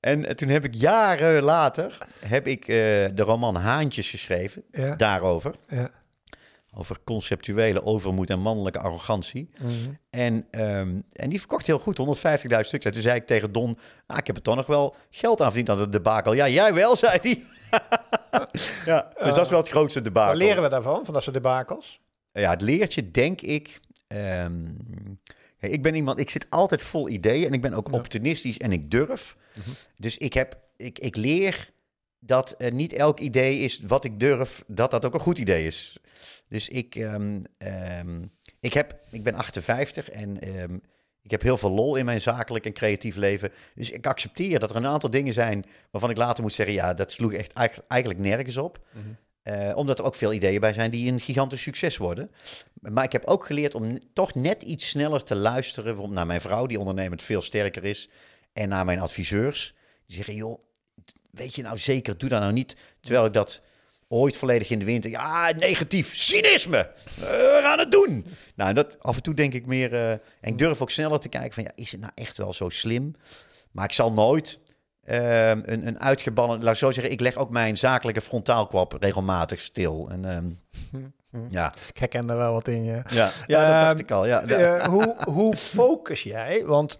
Speaker 2: En eh, toen heb ik jaren later heb ik, uh, de roman Haantjes geschreven daarover. Ja. Over conceptuele overmoed en mannelijke arrogantie. Mm -hmm. en, um, en die verkocht heel goed, 150.000 stuks. En toen zei ik tegen Don, ah, ik heb er toch nog wel geld aan verdiend aan de debakel. Ja, jij wel, zei hij. ja, dus uh, dat is wel het grootste debakel.
Speaker 1: Wat leren we daarvan, van dat soort debakels?
Speaker 2: Ja, het leertje, denk ik... Um, ik ben iemand, ik zit altijd vol ideeën en ik ben ook ja. optimistisch en ik durf. Mm -hmm. Dus ik, heb, ik, ik leer dat uh, niet elk idee is wat ik durf, dat dat ook een goed idee is. Dus ik, um, um, ik, heb, ik ben 58 en um, ik heb heel veel lol in mijn zakelijk en creatief leven. Dus ik accepteer dat er een aantal dingen zijn waarvan ik later moet zeggen: ja, dat sloeg echt eigenlijk nergens op. Mm -hmm. Uh, omdat er ook veel ideeën bij zijn die een gigantisch succes worden. Maar ik heb ook geleerd om toch net iets sneller te luisteren. Naar mijn vrouw, die ondernemend veel sterker is. En naar mijn adviseurs. Die zeggen, joh, weet je nou zeker, doe dat nou niet. Terwijl ik dat ooit volledig in de winter... Ja, negatief, cynisme. Uh, we gaan het doen. Nou, dat, af en toe denk ik meer... Uh, en ik durf ook sneller te kijken van... Ja, is het nou echt wel zo slim? Maar ik zal nooit Um, een, een uitgebannen, laat ik zo zeggen, ik leg ook mijn zakelijke frontaalkwap regelmatig stil. En, um, ja.
Speaker 1: Ik herken er wel wat in je.
Speaker 2: Ja, ja dat dacht ik al. Ja.
Speaker 1: Uh, hoe, hoe focus jij? Want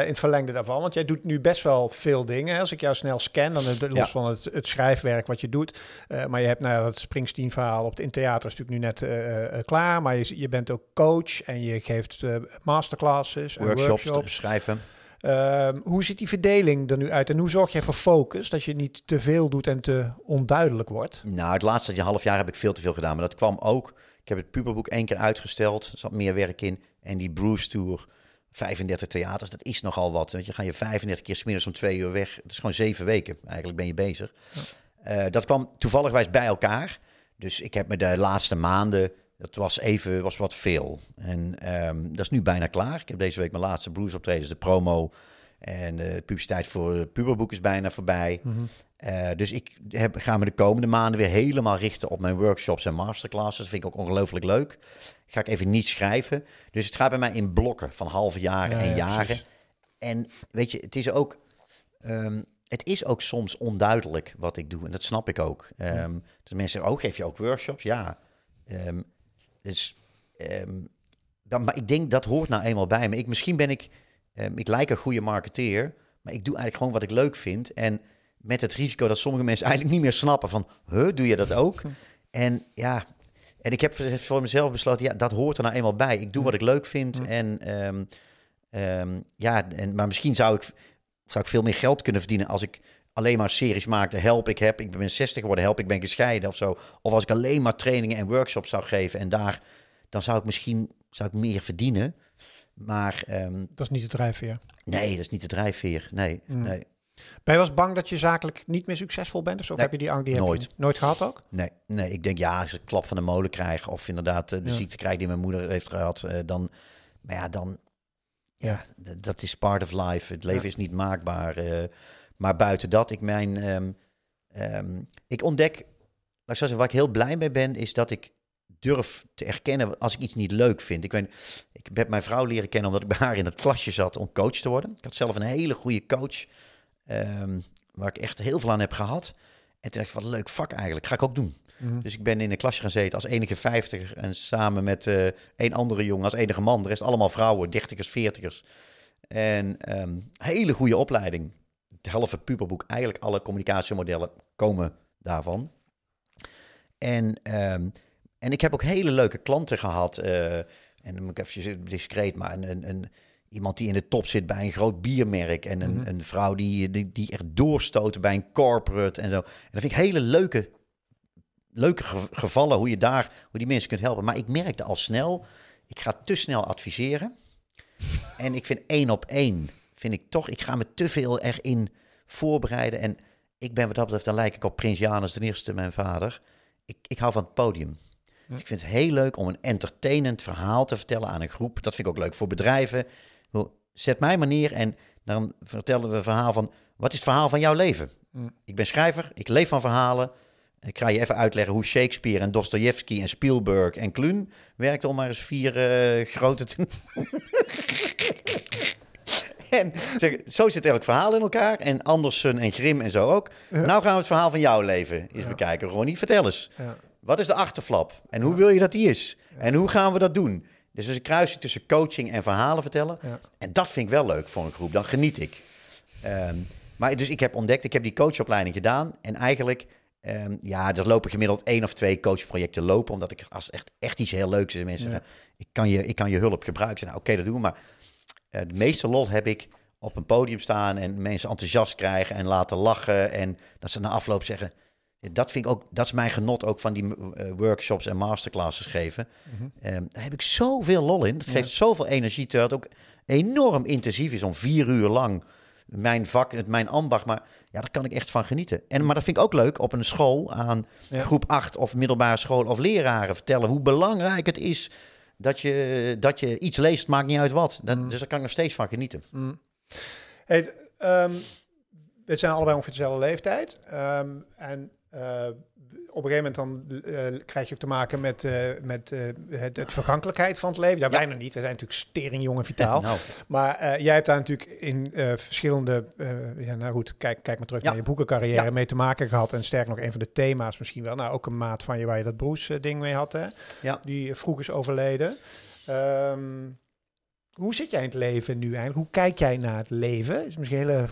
Speaker 1: in het verlengde daarvan, want jij doet nu best wel veel dingen. Als ik jou snel scan, dan los ja. van het, het, schrijfwerk wat je doet. Uh, maar je hebt nou, het Springsteen-verhaal op het in theater is natuurlijk nu net klaar. Maar je, je bent ook coach en je geeft masterclasses en
Speaker 2: workshops.
Speaker 1: workshops.
Speaker 2: schrijven.
Speaker 1: Uh, hoe ziet die verdeling er nu uit en hoe zorg je voor focus, dat je niet te veel doet en te onduidelijk wordt?
Speaker 2: Nou, het laatste half jaar heb ik veel te veel gedaan, maar dat kwam ook. Ik heb het puberboek één keer uitgesteld, er zat meer werk in. En die Bruce Tour, 35 theaters, dat is nogal wat. Want je ga je 35 keer smiddags om twee uur weg. Dat is gewoon zeven weken, eigenlijk ben je bezig. Ja. Uh, dat kwam toevallig bij elkaar. Dus ik heb me de laatste maanden dat was even was wat veel. En um, dat is nu bijna klaar. Ik heb deze week mijn laatste blues optredens, de promo. En de publiciteit voor het puberboek is bijna voorbij. Mm -hmm. Uh, dus ik heb, ga me de komende maanden weer helemaal richten op mijn workshops en masterclasses. Dat vind ik ook ongelooflijk leuk. Ga ik even niet schrijven. Dus het gaat bij mij in blokken van halve jaren ja, en ja, jaren. Precies. En weet je, het is ook... Um, het is ook soms onduidelijk wat ik doe. En dat snap ik ook. Um, dus mensen zeggen, oh, geef je ook workshops? Ja. Um, dus, dan, maar ik denk dat hoort nou eenmaal bij me. Ik, misschien ben ik, ik lijk een goede marketeer, maar ik doe eigenlijk gewoon wat ik leuk vind. En met het risico dat sommige mensen eigenlijk niet meer snappen van, huh, doe je dat ook? En ja, en ik heb voor- mezelf besloten, ja, dat hoort er nou eenmaal bij. Ik doe wat ik leuk vind. En ehm, ehm, ja, en, maar misschien zou ik, zou ik veel meer geld kunnen verdienen als ik alleen maar series maakte. Help, ik heb, ik ben 60 geworden, help, ik ben gescheiden of zo. Of als ik alleen maar trainingen en workshops zou geven en daar, dan zou ik misschien zou ik meer verdienen. Maar ehm,
Speaker 1: Dat is niet de drijfveer.
Speaker 2: nee, dat is niet de drijfveer. Nee,
Speaker 1: Mm.
Speaker 2: nee,
Speaker 1: Ben je wel eens bang dat je zakelijk niet meer succesvol bent? Of zo? Of
Speaker 2: Nee,
Speaker 1: heb je die angst die heb je
Speaker 2: nooit.
Speaker 1: nooit gehad ook?
Speaker 2: nee, nee. Ik denk, ja, als ik een klap van de molen krijg of inderdaad eh, de
Speaker 1: Ja.
Speaker 2: ziekte krijg die mijn moeder heeft gehad, eh, dan, maar ja, dan,
Speaker 1: Ja.
Speaker 2: Dat is part of life. Het leven
Speaker 1: Ja.
Speaker 2: is niet maakbaar. eh, maar buiten dat, ik mijn, ehm, ehm, ik ontdek, laat ik zeggen, waar ik heel blij mee ben, is dat ik durf te erkennen als ik iets niet leuk vind. Ik, weet, ik heb mijn vrouw leren kennen omdat ik bij haar in het klasje zat om coach te worden. Ik had zelf een hele goede coach, ehm, waar ik echt heel veel aan heb gehad. En toen dacht ik, wat een leuk vak eigenlijk, ga ik ook doen.
Speaker 1: Mhm.
Speaker 2: Dus ik ben in een klasje gaan zitten als enige vijftiger. En samen met eh een andere jongen als enige man. De rest allemaal vrouwen, dertigers, veertigers. En ehm, hele goede opleiding. Het halve puberboek. Eigenlijk alle communicatiemodellen komen daarvan. En, ehm, en ik heb ook hele leuke klanten gehad. eh, en dan moet ik even discreet, maar een, een, een, iemand die in de top zit bij een groot biermerk. En een,
Speaker 1: Mhm.
Speaker 2: een vrouw die, die, die echt doorstoten bij een corporate en zo. En dat vind ik hele leuke leuke ge- gevallen hoe je daar, hoe die mensen kunt helpen. Maar ik merkte al snel, ik ga te snel adviseren. En ik vind één op één, vind ik toch, ik ga me te veel erin voorbereiden. En ik ben wat dat betreft, dan lijk ik op Prins Janus de Eerste, mijn vader. Ik, ik hou van het podium. Dus ik vind het heel leuk om een entertainend verhaal te vertellen aan een groep. Dat vind ik ook leuk voor bedrijven. Zet mij maar neer en dan vertellen we een verhaal van... wat is het verhaal van jouw leven?
Speaker 1: Mm.
Speaker 2: Ik ben schrijver, ik leef van verhalen. Ik ga je even uitleggen hoe Shakespeare en Dostoevsky en Spielberg en Kluun werkten om maar eens vier eh, grote te En zeg, zo zit elk verhaal in elkaar. En Andersen en Grimm en zo ook. Nou gaan we het verhaal van jouw leven eens
Speaker 1: Ja.
Speaker 2: bekijken. Ronnie, vertel eens.
Speaker 1: Ja.
Speaker 2: Wat is de achterflap? En hoe wil je dat die is? En hoe gaan we dat doen? Dus is een kruising tussen coaching en verhalen vertellen.
Speaker 1: Ja.
Speaker 2: En dat vind ik wel leuk voor een groep. Dan geniet ik. Ehm, maar dus ik heb ontdekt, ik heb die coachopleiding gedaan. En eigenlijk, ehm, ja, er lopen gemiddeld één of twee coachprojecten lopen. Omdat ik, als echt, echt iets heel leuks is, en mensen
Speaker 1: Ja.
Speaker 2: zeggen, ik kan, je, ik kan je hulp gebruiken. Nou, oké, dat doen we. Maar eh, de meeste lol heb ik op een podium staan en mensen enthousiast krijgen en laten lachen. En dat ze na afloop zeggen, dat vind ik ook, dat is mijn genot ook van die eh, workshops en masterclasses geven.
Speaker 1: Mhm.
Speaker 2: Ehm, daar heb ik zoveel lol in. Dat
Speaker 1: Ja.
Speaker 2: geeft zoveel energie, terwijl het ook enorm intensief is om vier uur lang mijn vak, het mijn ambacht. Maar ja, daar kan ik echt van genieten. En, maar dat vind ik ook leuk op een school aan
Speaker 1: Ja.
Speaker 2: groep 8 of middelbare school of leraren vertellen hoe belangrijk het is dat je, dat je iets leest, maakt niet uit wat. Dat,
Speaker 1: Mm.
Speaker 2: Dus daar kan ik nog steeds van genieten.
Speaker 1: Mm. Hey, ehm, we zijn allebei ongeveer dezelfde leeftijd. Ehm, en eh, op een gegeven moment dan eh, krijg je ook te maken met, eh, met het, het vergankelijkheid van het leven. Ja,
Speaker 2: Ja.
Speaker 1: wij nog niet. We zijn natuurlijk stering jong en vitaal.
Speaker 2: Nou,
Speaker 1: Maar jij hebt daar natuurlijk in verschillende, ja, nou goed, kijk, kijk maar terug
Speaker 2: Ja.
Speaker 1: naar je boekencarrière
Speaker 2: Ja.
Speaker 1: mee te maken gehad. En sterker nog, een van de thema's misschien wel. Nou, ook een maat van je waar je dat Broes-ding mee had, hè?
Speaker 2: Ja.
Speaker 1: Die vroeg is overleden. Ehm, hoe zit jij in het leven nu eigenlijk? Hoe kijk jij naar het leven? Is misschien een hele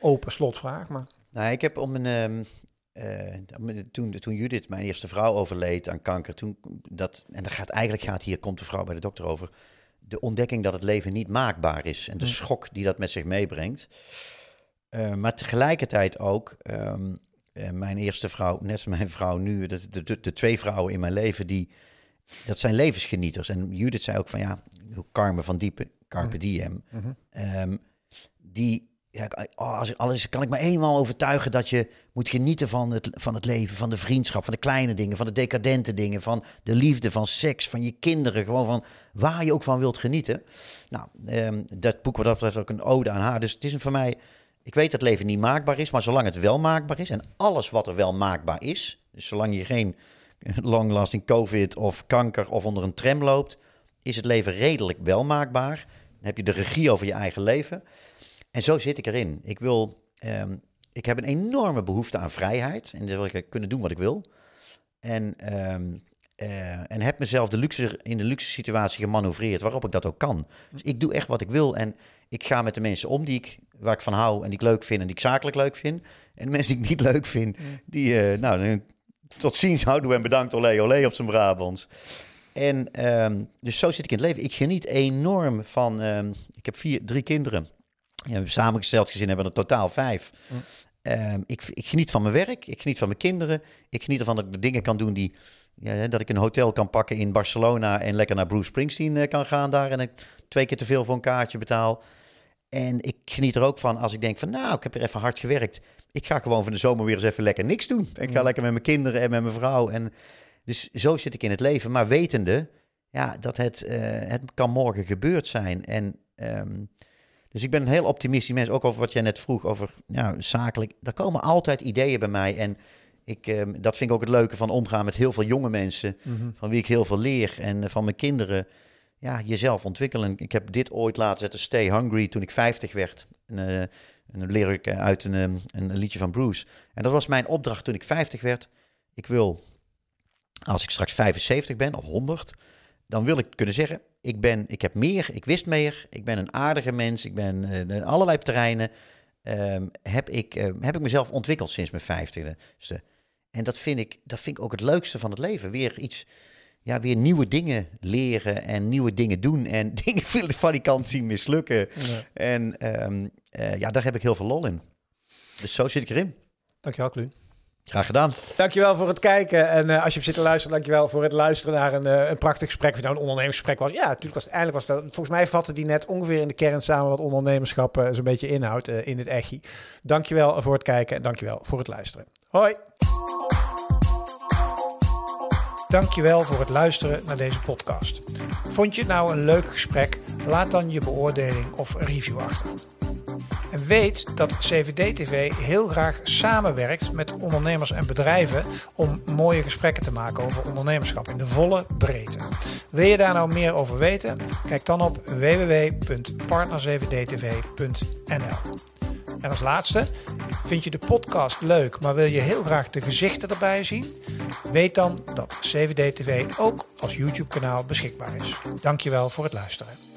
Speaker 1: open slotvraag, maar...
Speaker 2: Nou, ik heb om een. ehm, eh, toen, toen Judith, mijn eerste vrouw, overleed aan kanker, toen dat, en dat gaat eigenlijk gaat hier komt de vrouw bij de dokter over, de ontdekking dat het leven niet maakbaar is en de
Speaker 1: Mm.
Speaker 2: schok die dat met zich meebrengt. Eh, maar tegelijkertijd ook, ehm, eh, mijn eerste vrouw, net als mijn vrouw nu, de, de, twee vrouwen in mijn leven, die, dat zijn levensgenieters. En Judith zei ook van ja, Carmen van Diepen, Carpe
Speaker 1: Mm.
Speaker 2: Diem, Ehm, die, ja, oh, als alles kan ik me eenmaal overtuigen dat je moet genieten van het, van het leven, van de vriendschap, van de kleine dingen, van de decadente dingen, van de liefde, van seks, van je kinderen, gewoon van waar je ook van wilt genieten. Nou, ehm, dat boek wat dat betreft ook een ode aan haar. Dus het is een voor mij, ik weet dat leven niet maakbaar is, maar zolang het wel maakbaar is en alles wat er wel maakbaar is, dus zolang je geen long-lasting covid of kanker of onder een tram loopt, is het leven redelijk wel maakbaar. Dan heb je de regie over je eigen leven. En zo zit ik erin. Ik wil, ehm, ik heb een enorme behoefte aan vrijheid. En dan wil ik kunnen doen wat ik wil. En, ehm, eh, en heb mezelf de luxe, in de luxe situatie gemanoeuvreerd waarop ik dat ook kan. Dus ik doe echt wat ik wil. En ik ga met de mensen om die ik waar ik van hou en die ik leuk vind en die ik zakelijk leuk vind. En de mensen die ik niet leuk vind, die, eh, nou, tot ziens, houden en bedankt, olé, olé op zijn Brabants. En ehm, dus zo zit ik in het leven. Ik geniet enorm van, ik heb vier, drie kinderen. Ja, we hebben samengesteld gezin hebben er totaal vijf. Ehm, ik, ik geniet van mijn werk, ik geniet van mijn kinderen. Ik geniet ervan dat ik de dingen kan doen die... Ja, dat ik een hotel kan pakken in Barcelona en lekker naar Bruce Springsteen eh, kan gaan daar. En ik twee keer te veel voor een kaartje betaal. En ik geniet er ook van als ik denk van nou, ik heb er even hard gewerkt. Ik ga gewoon van de zomer weer eens even lekker niks doen. Ik ga lekker met mijn kinderen en met mijn vrouw. En dus zo zit ik in het leven. Maar wetende ja, dat het, eh, het kan morgen gebeurd zijn. En ehm, dus ik ben een heel optimistisch mens. Ook over wat jij net vroeg, over ja, zakelijk. Er komen altijd ideeën bij mij. En ik, ehm, dat vind ik ook het leuke van omgaan met heel veel jonge mensen. Van wie ik heel veel leer. En eh, van mijn kinderen. Ja, jezelf ontwikkelen. Ik heb dit ooit laten zetten, Stay Hungry, toen ik 50 werd. En, eh, een lyric uit een, ehm, een, liedje van Bruce. En dat was mijn opdracht toen ik 50 werd. Ik wil, als ik straks 75 ben of 100, dan wil ik kunnen zeggen: ik, ben, ik heb meer, ik wist meer, ik ben een aardige mens, ik ben uh, in allerlei terreinen. ehm, heb, ik, eh, heb ik mezelf ontwikkeld sinds mijn 50 En dat vind, ik, dat vind ik ook het leukste van het leven. Weer iets, ja, weer nieuwe dingen leren en nieuwe dingen doen. En dingen van die kant zien mislukken. En ehm, eh, ja, daar heb ik heel veel lol in. Dus zo zit ik erin.
Speaker 1: Dankjewel, Kluun.
Speaker 2: Graag gedaan.
Speaker 1: Dankjewel voor het kijken. En eh, als je hebt zitten luisteren, dankjewel voor het luisteren naar een, eh, een prachtig gesprek. Of nou een ondernemersgesprek was. Ja, natuurlijk was het eindelijk was dat. Volgens mij vatte die net ongeveer in de kern samen wat ondernemerschap uh, zo'n beetje inhoudt in het echi. Dankjewel voor het kijken en dankjewel voor het luisteren. Hoi. Dankjewel voor het luisteren naar deze podcast. Vond je het nou een leuk gesprek? Laat dan je beoordeling of review achter. En weet dat CVD-TV heel graag samenwerkt met ondernemers en bedrijven om mooie gesprekken te maken over ondernemerschap in de volle breedte. Wil je daar nou meer over weten? Kijk dan op www.partner7dtv.nl. En als laatste, vind je de podcast leuk, maar wil je heel graag de gezichten erbij zien? Weet dan dat CVD-TV ook als YouTube-kanaal beschikbaar is. Dankjewel voor het luisteren.